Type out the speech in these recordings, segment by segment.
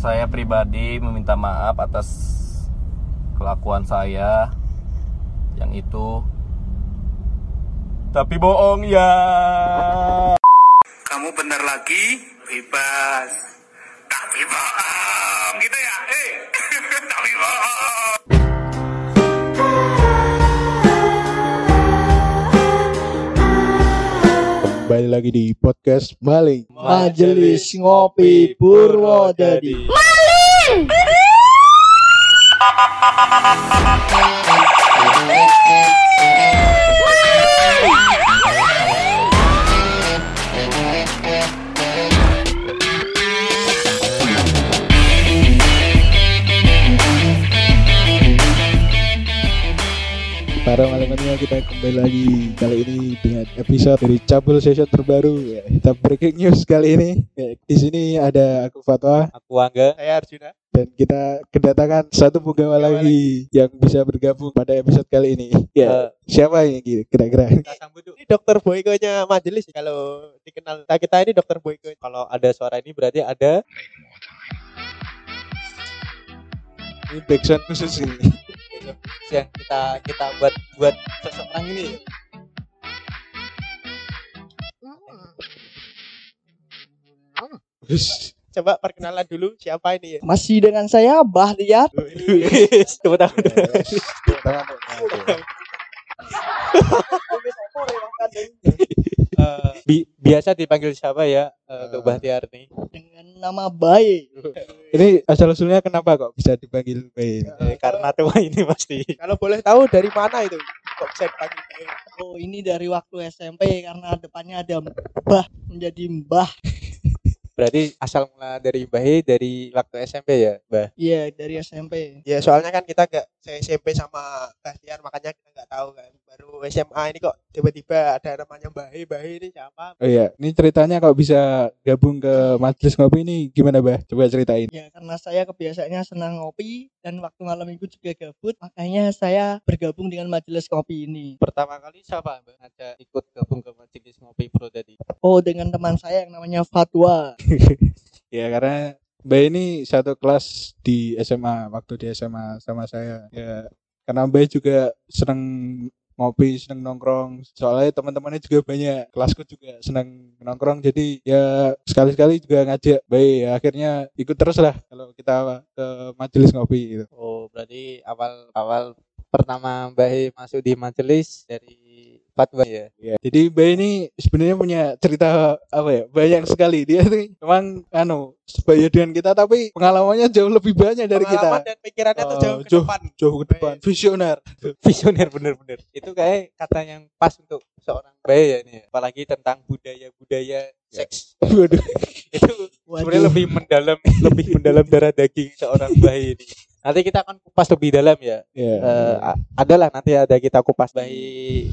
saya pribadi meminta maaf atas kelakuan saya yang itu. Tapi bohong ya. Kamu benar lagi bebas. Tapi bohong gitu ya. Eh, tapi bohong. Lagi di podcast Maling. Majelis Ngopi Purwodadi. Para malamnya kita kembali lagi kali ini dengan episode dari Cabul Session terbaru. Ya, kita breaking news kali ini. Ya, di sini ada aku Fatwa Aku Angga. Saya Arjuna. dan kita kedatangan satu penggawa lagi yang bisa bergabung pada episode kali ini. Ya, siapa ini kira-kira? Kita sambut dulu. Ini dokter Boyko-nya majelis kalau dikenal kita, kita ini dokter Boyko. Kalau ada suara ini berarti ada Ini backsound khusus ini. Yang kita kita buat buat seseorang ini. Terus Coba perkenalan dulu siapa ini ya? Masih dengan saya Bahliat. Tangan. Eh, bi- biasa dipanggil siapa ya eh, untuk Bahtiar nih? Nama Bayi. Ini asal usulnya kenapa kok bisa dipanggil Bayi? Eh, karena tua ini pasti. Kalau boleh tahu dari mana itu? Kok bisa dipanggil Boy? Oh ini dari waktu SMP karena depannya ada Mbah menjadi Mbah. Berarti asal mula dari Bahi dari waktu SMP ya, Bah. Iya dari SMP. Ya soalnya kan kita gak saya SMP sama Bastian makanya kita nggak tahu kan. Baru SMA ini kok tiba-tiba ada namanya Bahi. Bahi ini siapa? Oh iya, ini ceritanya kok bisa gabung ke majelis ngopi ini gimana, Bah? Coba ceritain. Ya karena saya kebiasaannya senang ngopi dan waktu malam minggu juga gabut, makanya saya bergabung dengan majelis kopi ini. Pertama kali siapa, Bah? Ngajak ikut gabung ke Majelis Ngopi Pro tadi. Oh dengan teman saya yang namanya Fatwa. Ya karena Mbak ini satu kelas di SMA waktu di SMA sama saya. Ya karena Mbak juga seneng ngopi, seneng nongkrong. Soalnya teman-temannya juga banyak. Kelasku juga seneng nongkrong. Jadi ya sekali-sekali juga ngajak Mbak. Ya akhirnya ikut terus lah kalau kita ke majelis ngopi gitu. Oh, berarti awal awal pertama Mbak masuk di majelis dari Fatwa ya. Ya, jadi Mbak ini sebenarnya punya cerita apa ya banyak sekali dia tuh memang anu sebaya dengan kita tapi pengalamannya jauh lebih banyak dari Pengalaman kita dan pikirannya tuh Oh, jauh ke jauh- depan. jauh ke depan visioner Visioner bener-bener. Itu kayak kata yang pas untuk seorang Mbak He ya ini. ya. Apalagi tentang budaya-budaya seks. waduh Itu sebenarnya lebih mendalam lebih mendalam darah daging seorang He ini. Nanti kita akan kupas lebih dalam ya. ya Eh, a- adalah nanti ada kita kupas He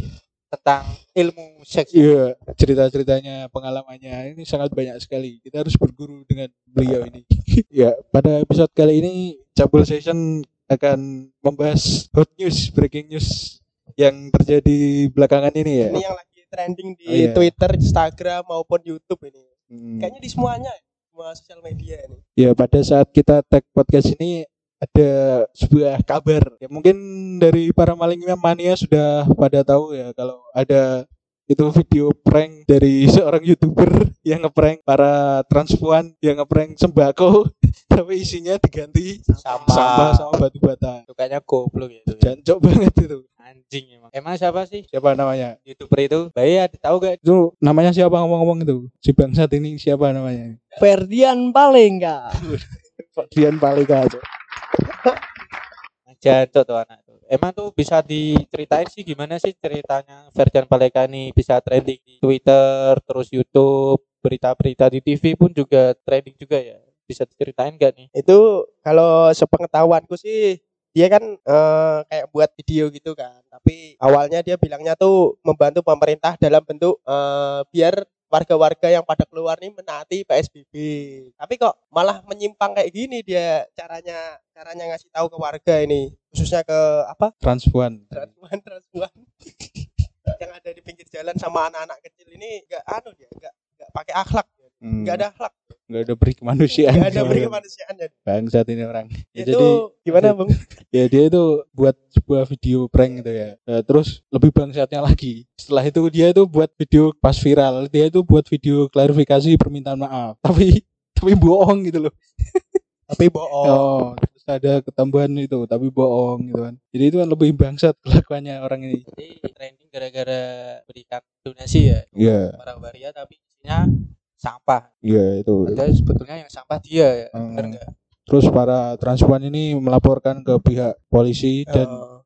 tentang ilmu seks. Iya, cerita-ceritanya, pengalamannya ini sangat banyak sekali. Kita harus berguru dengan beliau ini. ya, pada episode kali ini Cabul Session akan membahas hot news, breaking news yang terjadi belakangan ini ya. Ini yang lagi trending di Oh, iya. Twitter, Instagram maupun YouTube ini. Hmm. Kayaknya di semuanya, ya, semua sosial media ini. Ya, pada saat kita tag podcast ini ada sebuah kabar. Ya mungkin dari para malingnya mania sudah pada tahu ya kalau ada itu video prank dari seorang youtuber yang ngeprank para transpuan yang ngeprank sembako tapi isinya diganti Sampah. sampah sama batu bata. Itu kayaknya goblok ya itu. ya. Jancok banget itu. Anjing emang. Emang siapa sih Siapa namanya? youtuber itu? Bayi ada tahu gak? Itu namanya siapa ngomong-ngomong itu? Si bangsat ini siapa namanya? Ferdian paling enggak. Dian Palika Jancok tuh anak tuh. Emang tuh bisa diceritain sih gimana sih ceritanya Ferdian Paleka ini bisa trending di Twitter, terus YouTube, berita-berita di TV pun juga trending juga ya. Bisa diceritain gak nih? itu kalau sepengetahuanku sih dia kan eh, kayak buat video gitu kan tapi awalnya dia bilangnya tuh membantu pemerintah dalam bentuk eh, biar warga-warga yang pada keluar nih menaati PSBB tapi kok malah menyimpang kayak gini dia caranya caranya ngasih tahu ke warga ini khususnya ke apa? Transpuan. transpuan transpuan yang ada di pinggir jalan sama anak-anak kecil ini nggak anu dia nggak nggak pakai akhlak Hmm. nggak ada akhlak nggak ada beri kemanusiaan Gak ada beri kemanusiaan ya. bangsat ini orang. Ya, Itu jadi gimana bang? ya dia itu buat sebuah video prank gitu ya. Eh, terus lebih bangsatnya lagi. Setelah itu dia itu buat video pas viral. Dia itu buat video klarifikasi permintaan maaf. Tapi tapi bohong gitu loh. Tapi bohong. oh terus ada ketambahan itu. Tapi bohong gitu kan. Jadi itu kan lebih bangsat kelakuannya orang ini. Jadi trending gara-gara berikan donasi ya. Iya. Para waria tapi isinya sampah. iya itu Padahal sebetulnya yang sampah dia ya. Hmm. Nggak? terus para transpuan ini melaporkan ke pihak polisi dan Eh,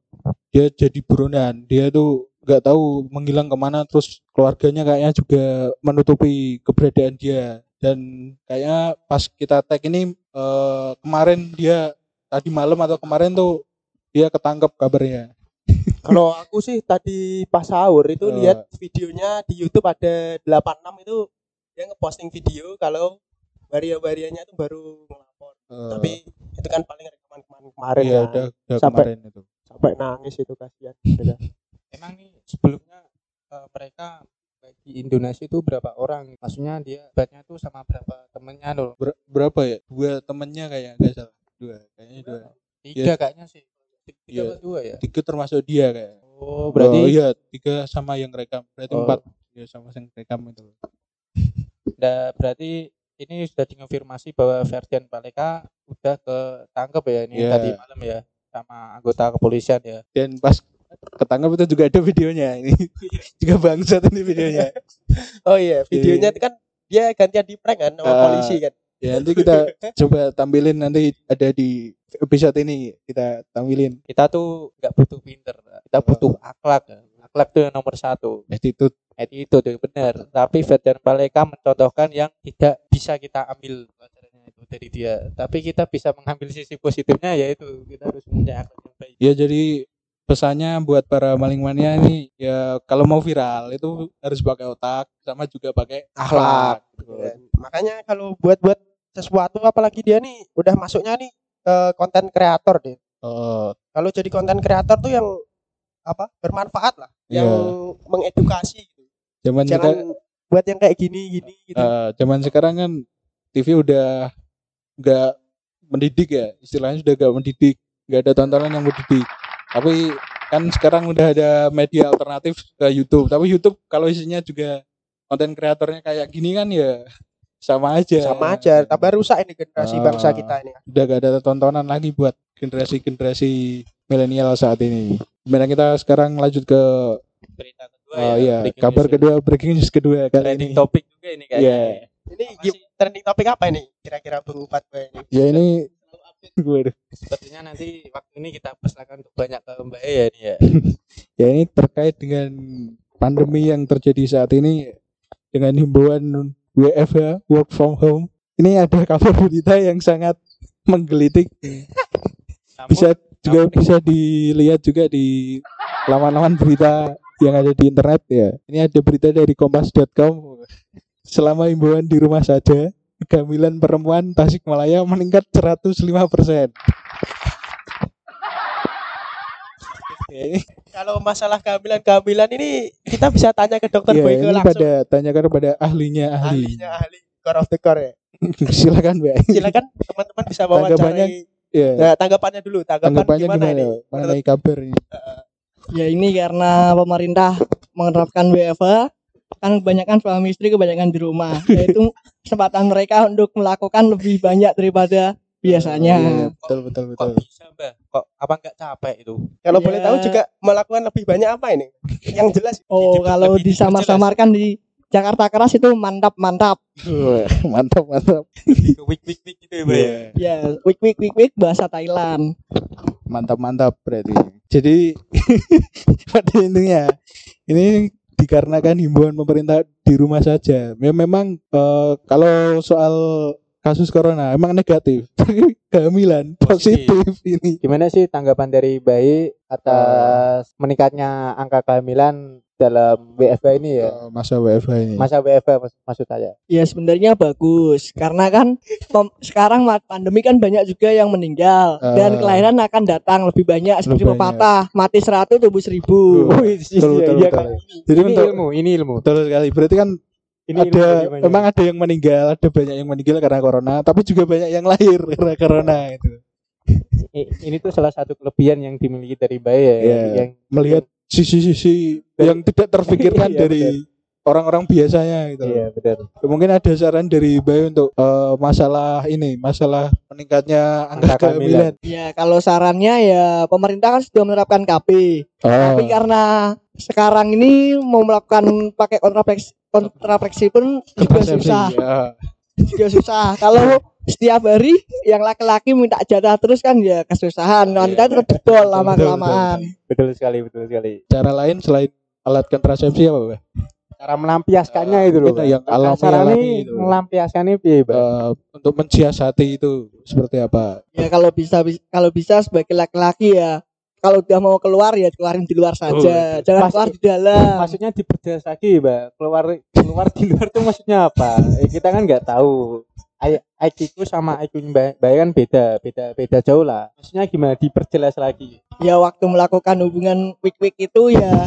dia jadi buronan dia tuh nggak tahu menghilang ke mana terus keluarganya kayaknya juga menutupi keberadaan dia dan kayaknya pas kita tag ini eh, kemarin dia tadi malam atau kemarin tuh dia ketangkep kabarnya Kalau aku sih tadi pas sahur itu Eh. lihat videonya di YouTube ada 86 itu dia ngeposting video kalau waria-warianya itu baru ngelapor. Eh, Tapi itu kan paling rekaman kemarin kemarin iya ya. udah, udah Sampai- kemarin itu Sampai nangis itu kasihan. Emang nih sebelumnya eh, mereka bagi Indonesia itu berapa orang? Maksudnya dia batnya tuh sama berapa temennya loh? Ber- berapa ya dua temennya kayak nggak salah dua kayaknya dua Tiga kayaknya sih. Tiga Iya. apa dua ya? tiga termasuk dia kayak Oh berarti oh, iya tiga sama yang rekam berarti Oh. empat ya sama yang rekam itu Nah, berarti ini sudah dikonfirmasi bahwa Ferdian Paleka udah ketangkep ya ini Iya. tadi malam ya sama anggota kepolisian ya. dan pas ketangkap itu juga ada videonya ini juga bangsat ini videonya Oh iya, videonya itu kan dia gantian di prank kan sama Ah. polisi kan. ya nanti kita coba tampilin nanti ada di episode ini kita tampilin Kita tuh nggak butuh pinter, kita butuh akhlak. Akhlak tuh yang nomor satu. attitude Itu benar. Tapi Ferdian Paleka mencontohkan yang tidak bisa kita ambil pelajarannya itu dari dia. Tapi kita bisa mengambil sisi positifnya yaitu kita harus punya akhlak yang baik. ya jadi pesannya buat para maling mania ini ya kalau mau viral itu harus pakai otak sama juga pakai akhlak Dan makanya kalau buat-buat sesuatu apalagi dia nih udah masuknya nih ke konten kreator deh. Oh, Kalau jadi konten kreator tuh yang apa? bermanfaat lah, Iya. yang mengedukasi gitu. Zaman Jangan kita buat yang kayak gini gini gitu. eh, zaman sekarang kan TV udah nggak mendidik ya istilahnya sudah nggak mendidik nggak ada tontonan yang mendidik tapi kan sekarang udah ada media alternatif ke YouTube tapi YouTube kalau isinya juga konten kreatornya kayak gini kan ya sama aja Sama aja, tambah rusak ini generasi Ah. bangsa kita ini. udah gak ada tontonan lagi buat generasi-generasi milenial saat ini gimana kita sekarang lanjut ke Berita kedua oh ya. iya kabar news ya. kedua breaking news kedua kali Trending ini topik juga ini kayaknya. Iya. Ini Apa gim- sih? trending topik apa ini? Kira-kira Bung Fatwa ini. ya ini gue Sepertinya nanti waktu ini kita persilakan untuk banyak ke Mbak E ya ini ya. ya ini terkait dengan pandemi yang terjadi saat ini dengan himbauan WFH work from home ini ada kabar berita yang sangat menggelitik bisa juga bisa dilihat juga di laman-laman berita yang ada di internet ya ini ada berita dari kompas.com selama himbauan di rumah saja kehamilan perempuan Tasikmalaya meningkat 105 persen ya, ini Kalau masalah kehamilan-kehamilan ini kita bisa tanya ke dokter Ya, Boyke langsung. pada tanyakan pada ahlinya ahli. Ahlinya ahli core of the core ya. Silakan, Mbak. Silakan teman-teman bisa Tanggapannya- wawancarai. Ya, Nah, tanggapannya dulu. Tanggapan tanggapannya gimana, gimana? ini? Mengenai kabar ini. Ya ini karena pemerintah menerapkan WFH kan kebanyakan suami istri kebanyakan di rumah yaitu kesempatan mereka untuk melakukan lebih banyak daripada biasanya. Iya, betul betul kok betul. bisa Mbak? Kok apa nggak capek itu? Kalau Ya. boleh tahu juga melakukan lebih banyak apa ini? Yang jelas Oh Lebih- kalau disamar-samarkan di Jakarta keras itu mantap mantap. Mantap mantap. Week week week gitu ya Mbak. ya? Iya, Ya week week week week bahasa Thailand. mantap mantap berarti. Jadi pada intinya ini dikarenakan himbauan pemerintah di rumah saja. Ya, memang eh, kalau soal kasus corona emang negatif, tapi kehamilan Positif. positif ini. Gimana sih tanggapan dari Bayi atas meningkatnya angka kehamilan dalam WFH ini ya? Eh, masa WFH ini. Masa WFH mas- maksud saya. Ya sebenarnya bagus karena kan sekarang pandemi kan banyak juga yang meninggal dan Eh. kelahiran akan datang lebih banyak seperti Lebih pepatah mati seratus tumbuh seribu. Betul, betul, iya betul. kan? Jadi ini untuk ilmu, ini ilmu. betul sekali. Berarti kan Ini ada memang ada yang meninggal, ada banyak yang meninggal karena corona, tapi juga banyak yang lahir karena corona itu. Ini tuh salah satu kelebihan yang dimiliki dari Bayi ya, Iya. yang Melihat sisi-sisi yang tidak terfikirkan Iya, dari orang-orang biasanya gitu. loh. iya benar. Mungkin ada saran dari Bayu untuk eh, masalah ini, masalah meningkatnya angka Angka kehamilan. Ya kalau sarannya ya pemerintah kan sudah menerapkan KP. Oh. Tapi karena sekarang ini mau melakukan pakai kontrafleksi kontrafleksi pun juga susah, ya. Juga susah. Kalau setiap hari yang laki-laki minta jatah terus kan ya kesusahan. Wanita tetap jebol lama kelamaan. Betul sekali, betul sekali. Cara lain selain alat kontrasepsi apa, Bah? Cara melampiaskannya itu loh. Yang alami- Cara alami ini itu. melampiaskannya piye? Eh, untuk mensiasati itu seperti apa? Ya kalau bisa bis- kalau bisa sebagai laki-laki ya kalau udah mau keluar ya keluarin di luar saja. Jangan Pas- keluar di dalam. Maksudnya diperjelas lagi, Mbak. Keluar keluar di luar tuh maksudnya apa? Eh, kita kan nggak tahu. IQ ku sama IQ Mbak Mbak kan beda, beda beda jauh lah. Maksudnya gimana? Diperjelas lagi. Ya waktu melakukan hubungan week-week itu ya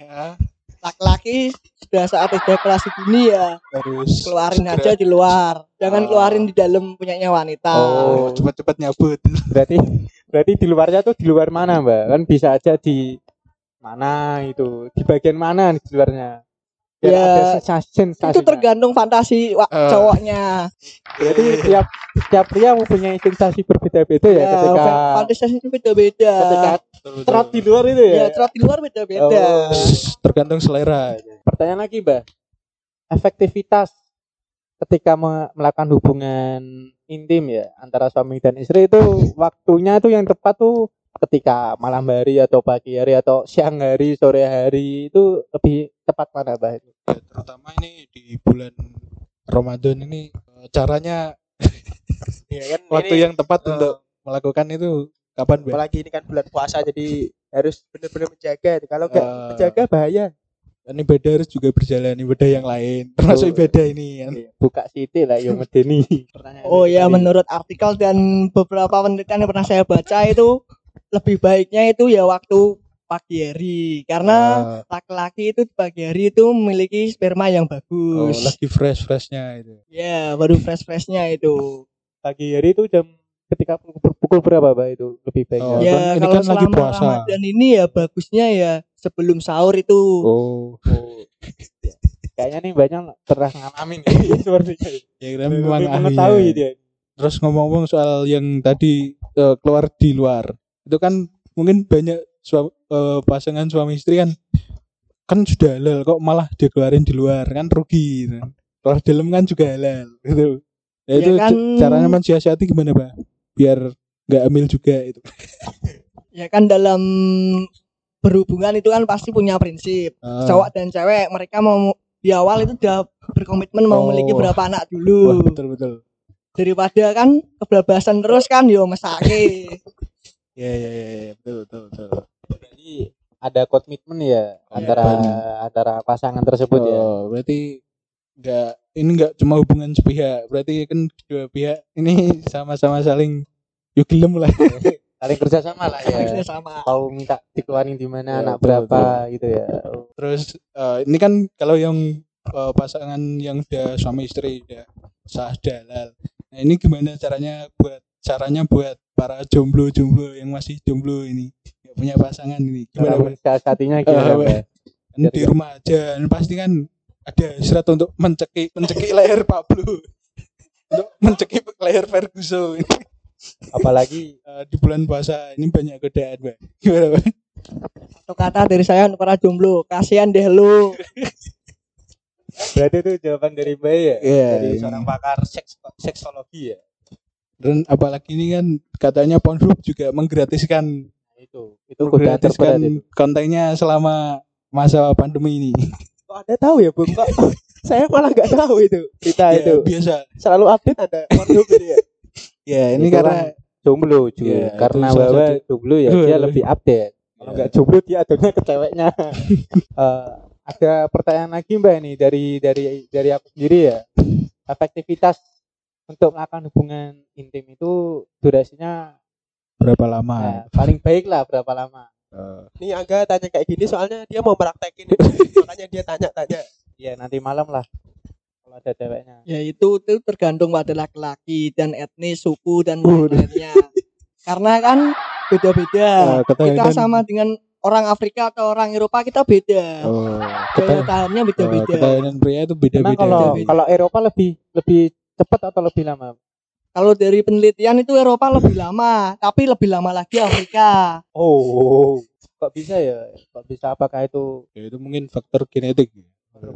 Ya, laki-laki sudah saat ejakulasi dini ya harus keluarin segera- aja di luar jangan Oh. keluarin di dalam punyanya wanita Oh. cepat-cepat nyabut. Berarti berarti di luarnya tuh di luar mana, Mbak? Kan bisa aja di mana itu, di bagian mana di luarnya. Biar Ya, ada sensasi, itu tergantung fantasi Eh. cowoknya Berarti tiap tiap pria mempunyai sensasi berbeda-beda ya, ya ketika fa- fantasi itu beda-beda ketika di luar itu ya. ya trot di luar beda-beda Oh. Tergantung selera. Pertanyaan lagi, Mbak. Efektivitas ketika me- melakukan hubungan intim ya antara suami dan istri itu waktunya tuh yang tepat tuh ketika malam hari atau pagi hari atau siang hari, sore hari itu lebih tepat mana, Mbak? Ya, terutama ini di bulan Ramadan ini eh, caranya ya kan waktu ini, yang tepat eh, untuk melakukan itu kapan, Bah? apalagi ini kan bulan puasa jadi harus benar-benar menjaga kalau nggak Eh, menjaga bahaya Kan ibadah harus juga berjalan ibadah yang lain, termasuk Oh. ibadah ini kan. Buka siti lah yang medeni. Oh ya menurut artikel dan beberapa penelitian yang pernah saya baca itu lebih baiknya itu ya waktu pagi hari karena Eh, laki-laki itu di pagi hari itu memiliki sperma yang oh, bagus lagi fresh-freshnya itu. ya baru fresh-freshnya itu pagi hari itu jam ketika pukul, pukul berapa, Mbak itu lebih baiknya? Oh, ya kan ini kalau kan lagi puasa. Ramadan ini ya bagusnya ya sebelum sahur itu Oh, Oh. Kayaknya nih banyak pernah ngalamin ya sepertinya. ya kira memang mengetahui ya. dia. Terus ngomong-ngomong soal yang tadi eh, keluar di luar, itu kan mungkin banyak sua- eh, pasangan suami istri kan kan sudah halal kok malah dikeluarin di luar kan rugi gitu. Keluar dalam kan juga halal gitu. Ya, Ya itu kan- caranya mensiasati gimana, Pak? Biar nggak ambil juga itu. ya kan dalam berhubungan itu kan pasti punya prinsip Ah. cowok dan cewek mereka mau di awal itu udah berkomitmen mau Oh. memiliki berapa anak Wah, dulu betul betul. daripada kan kebablasan terus kan yo mesake Ya ya ya, ya, betul betul betul. Jadi ada komitmen ya antara Komitmen. antara pasangan tersebut ya. Oh, berarti nggak ini nggak cuma hubungan sepihak, berarti kan kedua pihak ini sama-sama saling yuk gelem lah. Saling kerja sama lah ya. Sama Tahu minta dikeluarin di mana Ya, anak betul, berapa gitu ya. Terus eh, ini kan kalau yang eh, pasangan yang udah suami istri udah sah udah halal. Nah, ini gimana caranya buat caranya buat para jomblo-jomblo yang masih jomblo ini nggak punya pasangan ini Cara gimana mensiasatinya Eh, gimana? Mbak? Kan di rumah aja dan pasti kan ada hasrat untuk mencekik mencekik leher Pablo untuk mencekik leher Ferguson Apalagi Eh, di bulan puasa ini banyak godaan Pak. gimana Pak? satu kata dari saya untuk para jomblo kasihan deh lu berarti itu jawaban dari Mbak ya. Iya, dari ini. seorang pakar seks seksologi ya. dan apalagi ini kan katanya Pornhub juga menggratiskan Nah, itu itu menggratiskan itu. kontennya selama masa pandemi ini kok ada tahu ya bung kok saya malah nggak tahu itu berita Ya, itu. biasa. Selalu update ada Pornhub ini ya. Ya ini Itu karena jomblo juga Iya, karena bahwa jomblo ya dia lebih update. Kalau nggak jomblo dia adanya ke ceweknya. Eh, ada pertanyaan lagi mbak ini dari dari dari aku sendiri ya. Efektivitas untuk melakukan hubungan intim itu durasinya berapa lama? Eh, paling baik lah berapa lama Eh, ini Angga tanya kayak gini soalnya dia mau praktekin makanya dia tanya-tanya ya nanti malam lah kalau ada ceweknya. Ya itu itu tergantung pada laki-laki dan etnis, suku dan Waduh. lain-lainnya. Karena kan beda-beda. Eh, Kita ketahanan- sama dengan orang Afrika atau orang Eropa kita beda. Oh, tahannya oh, beda-beda. ketahanan pria itu Emang beda-beda. kalau kalau Eropa lebih lebih cepat atau lebih lama? Kalau dari penelitian itu Eropa lebih lama, tapi lebih lama lagi Afrika. Oh, kok bisa ya? Kok bisa apakah itu Ya, itu mungkin faktor genetik.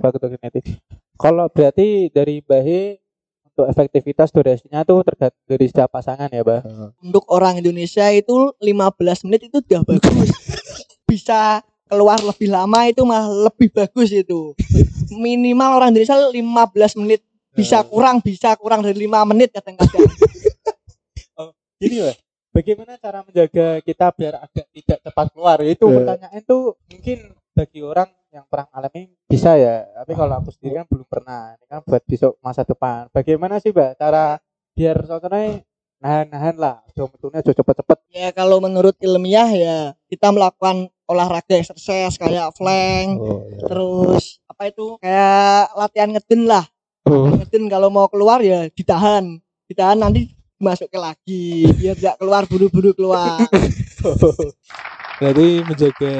faktor genetik? Kalau berarti dari Bahe untuk efektivitas durasinya tuh tergantung dari setiap pasangan ya, Bah. Untuk orang Indonesia itu 15 menit itu udah bagus. Bisa keluar lebih lama itu malah lebih bagus itu. Minimal orang Indonesia 15 menit. Bisa kurang, bisa kurang dari 5 menit kadang-kadang. Gini, Bah. Bagaimana cara menjaga kita biar agak tidak cepat keluar? Itu Ya. pertanyaan tuh mungkin bagi orang yang pernah alami bisa ya. Tapi kalau aku sendiri kan belum pernah. Ini kan buat besok masa depan. Bagaimana sih, Mbak? Cara biar soalnya nahan-nahan lah. Metune aja cepet-cepet. Ya kalau menurut ilmiah ya kita melakukan olahraga exercise kayak flank, Oh, ya. terus apa itu kayak latihan ngeden lah. Oh, kalau mau keluar ya ditahan, ditahan nanti masuk ke lagi biar tidak keluar buru-buru keluar. berarti menjaga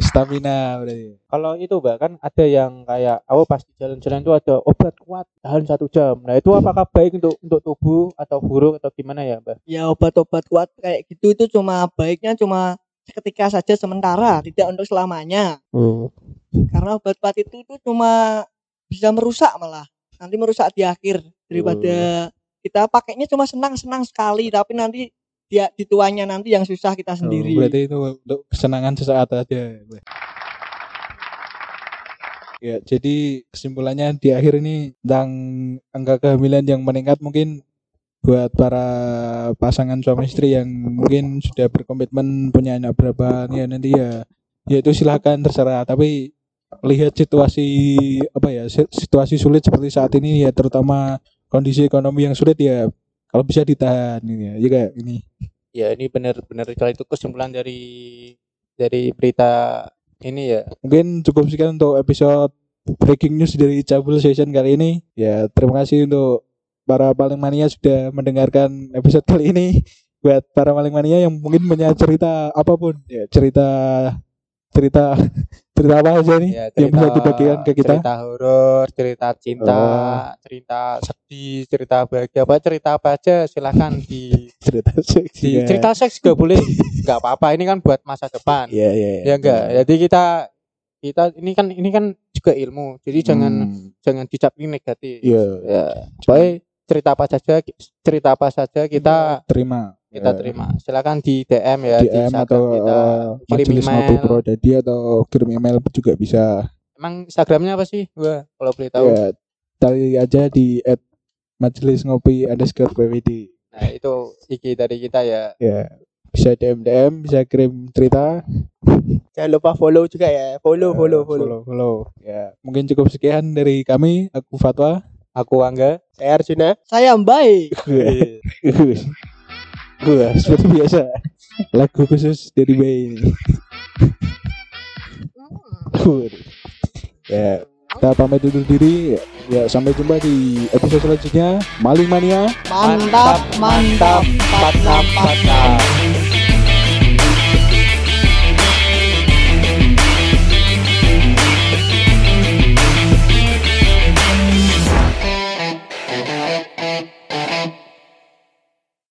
stamina berarti. Kalau itu Mbak kan ada yang kayak aku pas di jalan-jalan itu ada obat kuat tahan satu jam. Nah itu apakah baik untuk untuk tubuh atau buruk atau gimana ya Mbak? ya obat-obat kuat kayak gitu itu cuma baiknya cuma seketika saja sementara, tidak untuk selamanya. Karena obat kuat itu tuh cuma bisa merusak malah. Nanti merusak di akhir daripada kita pakainya cuma senang-senang sekali tapi nanti dia di tuanya nanti yang susah kita sendiri. Oh, berarti itu untuk kesenangan sesaat aja. Ya, jadi kesimpulannya di akhir ini tentang angka kehamilan yang meningkat mungkin buat para pasangan suami istri yang mungkin sudah berkomitmen punya anak berapa ya nanti ya ya itu silakan terserah tapi lihat situasi apa ya si- situasi sulit seperti saat ini ya terutama kondisi ekonomi yang sulit ya kalau bisa ditahan ini ya, ya kayak ini Ya ini benar-benar kalau itu kesimpulan dari dari berita ini ya. mungkin cukup sekian untuk episode breaking news dari Cabul Session kali ini. Ya, terima kasih untuk para paling mania sudah mendengarkan episode kali ini. Buat para paling mania yang mungkin punya cerita apa pun, ya cerita cerita cerita apa aja nih Ya, yang bisa dibagikan ke kita. Cerita horor, cerita cinta, Oh. cerita sedih, cerita bahagia, apa cerita apa aja silahkan di, Cerita seks. di ya. cerita seks juga boleh, nggak apa-apa. Ini kan buat masa depan. Iya, iya. ya enggak. Jadi kita kita ini kan ini kan juga ilmu. Jadi jangan Hmm, jangan dicap ini negatif. Iya, Ya, pokoknya cerita apa saja cerita apa saja kita terima. Kita Ya, terima. Silakan di DM ya DM Instagram atau kita. eh, kirim email. Pro Daddy atau kirim email juga bisa. Emang Instagramnya apa sih? Gua kalau boleh tahu. Ya, tali aja di at majelis ngopi underscore PWD. Nah, itu IG dari kita ya. Ya, bisa DM DM, bisa kirim cerita. Jangan lupa follow juga ya. Follow, Eh, follow, follow. follow, follow. Ya, mungkin cukup sekian dari kami. Aku Fatwa. Aku Angga. Saya Arjuna. Saya baik. Gua seperti biasa. Lagu khusus dari Bay ini. ya, kita pamit undur diri. Ya, sampai jumpa di episode selanjutnya. Maling Mania. Mantap, mantap, mantap, mantap.